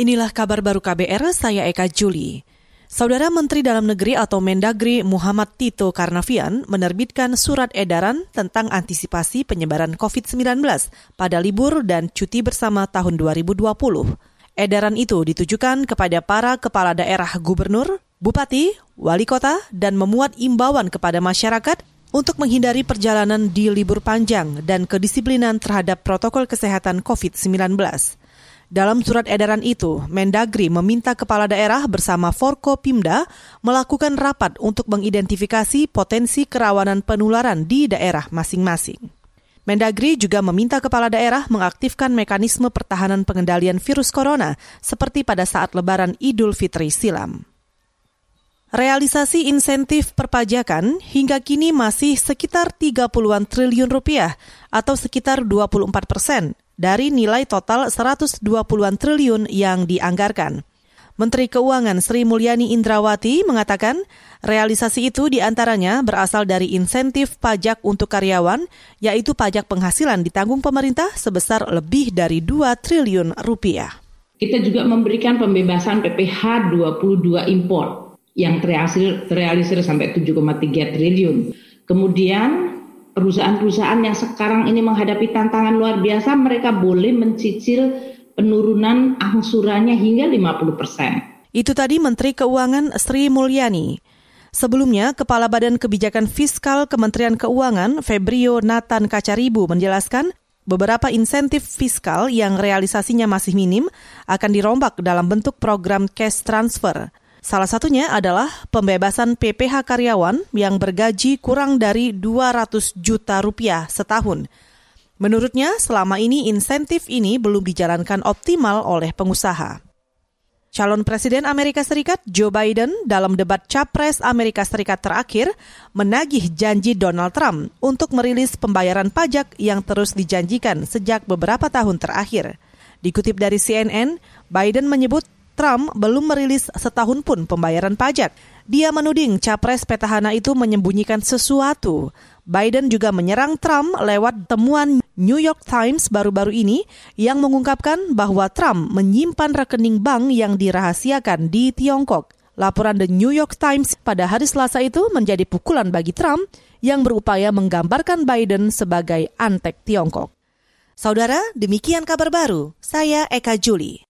Inilah kabar baru KBR, saya Eka Juli. Saudara Menteri Dalam Negeri atau Mendagri Muhammad Tito Karnavian menerbitkan surat edaran tentang antisipasi penyebaran COVID-19 pada libur dan cuti bersama tahun 2020. Edaran itu ditujukan kepada para kepala daerah gubernur, bupati, wali kota, dan memuat imbauan kepada masyarakat untuk menghindari perjalanan di libur panjang dan kedisiplinan terhadap protokol kesehatan COVID-19. Dalam surat edaran itu, Mendagri meminta kepala daerah bersama Forkopimda melakukan rapat untuk mengidentifikasi potensi kerawanan penularan di daerah masing-masing. Mendagri juga meminta kepala daerah mengaktifkan mekanisme pertahanan pengendalian virus corona seperti pada saat lebaran Idul Fitri silam. Realisasi insentif perpajakan hingga kini masih sekitar 30-an triliun rupiah atau sekitar 24 persen dari nilai total 120-an triliun yang dianggarkan. Menteri Keuangan Sri Mulyani Indrawati mengatakan realisasi itu di antaranya berasal dari insentif pajak untuk karyawan, yaitu pajak penghasilan ditanggung pemerintah sebesar lebih dari 2 triliun rupiah. Kita juga memberikan pembebasan PPh 22 impor yang terrealisir, terrealisir sampai 7,3 triliun. Kemudian perusahaan-perusahaan yang sekarang ini menghadapi tantangan luar biasa, mereka boleh mencicil penurunan angsurannya hingga 50 persen. Itu tadi Menteri Keuangan Sri Mulyani. Sebelumnya, Kepala Badan Kebijakan Fiskal Kementerian Keuangan Febrio Nathan Kacaribu menjelaskan beberapa insentif fiskal yang realisasinya masih minim akan dirombak dalam bentuk program cash transfer. Salah satunya adalah pembebasan PPH karyawan yang bergaji kurang dari 200 juta rupiah setahun. Menurutnya, selama ini insentif ini belum dijalankan optimal oleh pengusaha. Calon Presiden Amerika Serikat Joe Biden dalam debat Capres Amerika Serikat terakhir menagih janji Donald Trump untuk merilis pembayaran pajak yang terus dijanjikan sejak beberapa tahun terakhir. Dikutip dari CNN, Biden menyebut Trump belum merilis setahun pun pembayaran pajak. Dia menuding capres petahana itu menyembunyikan sesuatu. Biden juga menyerang Trump lewat temuan New York Times baru-baru ini yang mengungkapkan bahwa Trump menyimpan rekening bank yang dirahasiakan di Tiongkok. Laporan The New York Times pada hari Selasa itu menjadi pukulan bagi Trump yang berupaya menggambarkan Biden sebagai antek Tiongkok. Saudara, demikian kabar baru. Saya Eka Juli.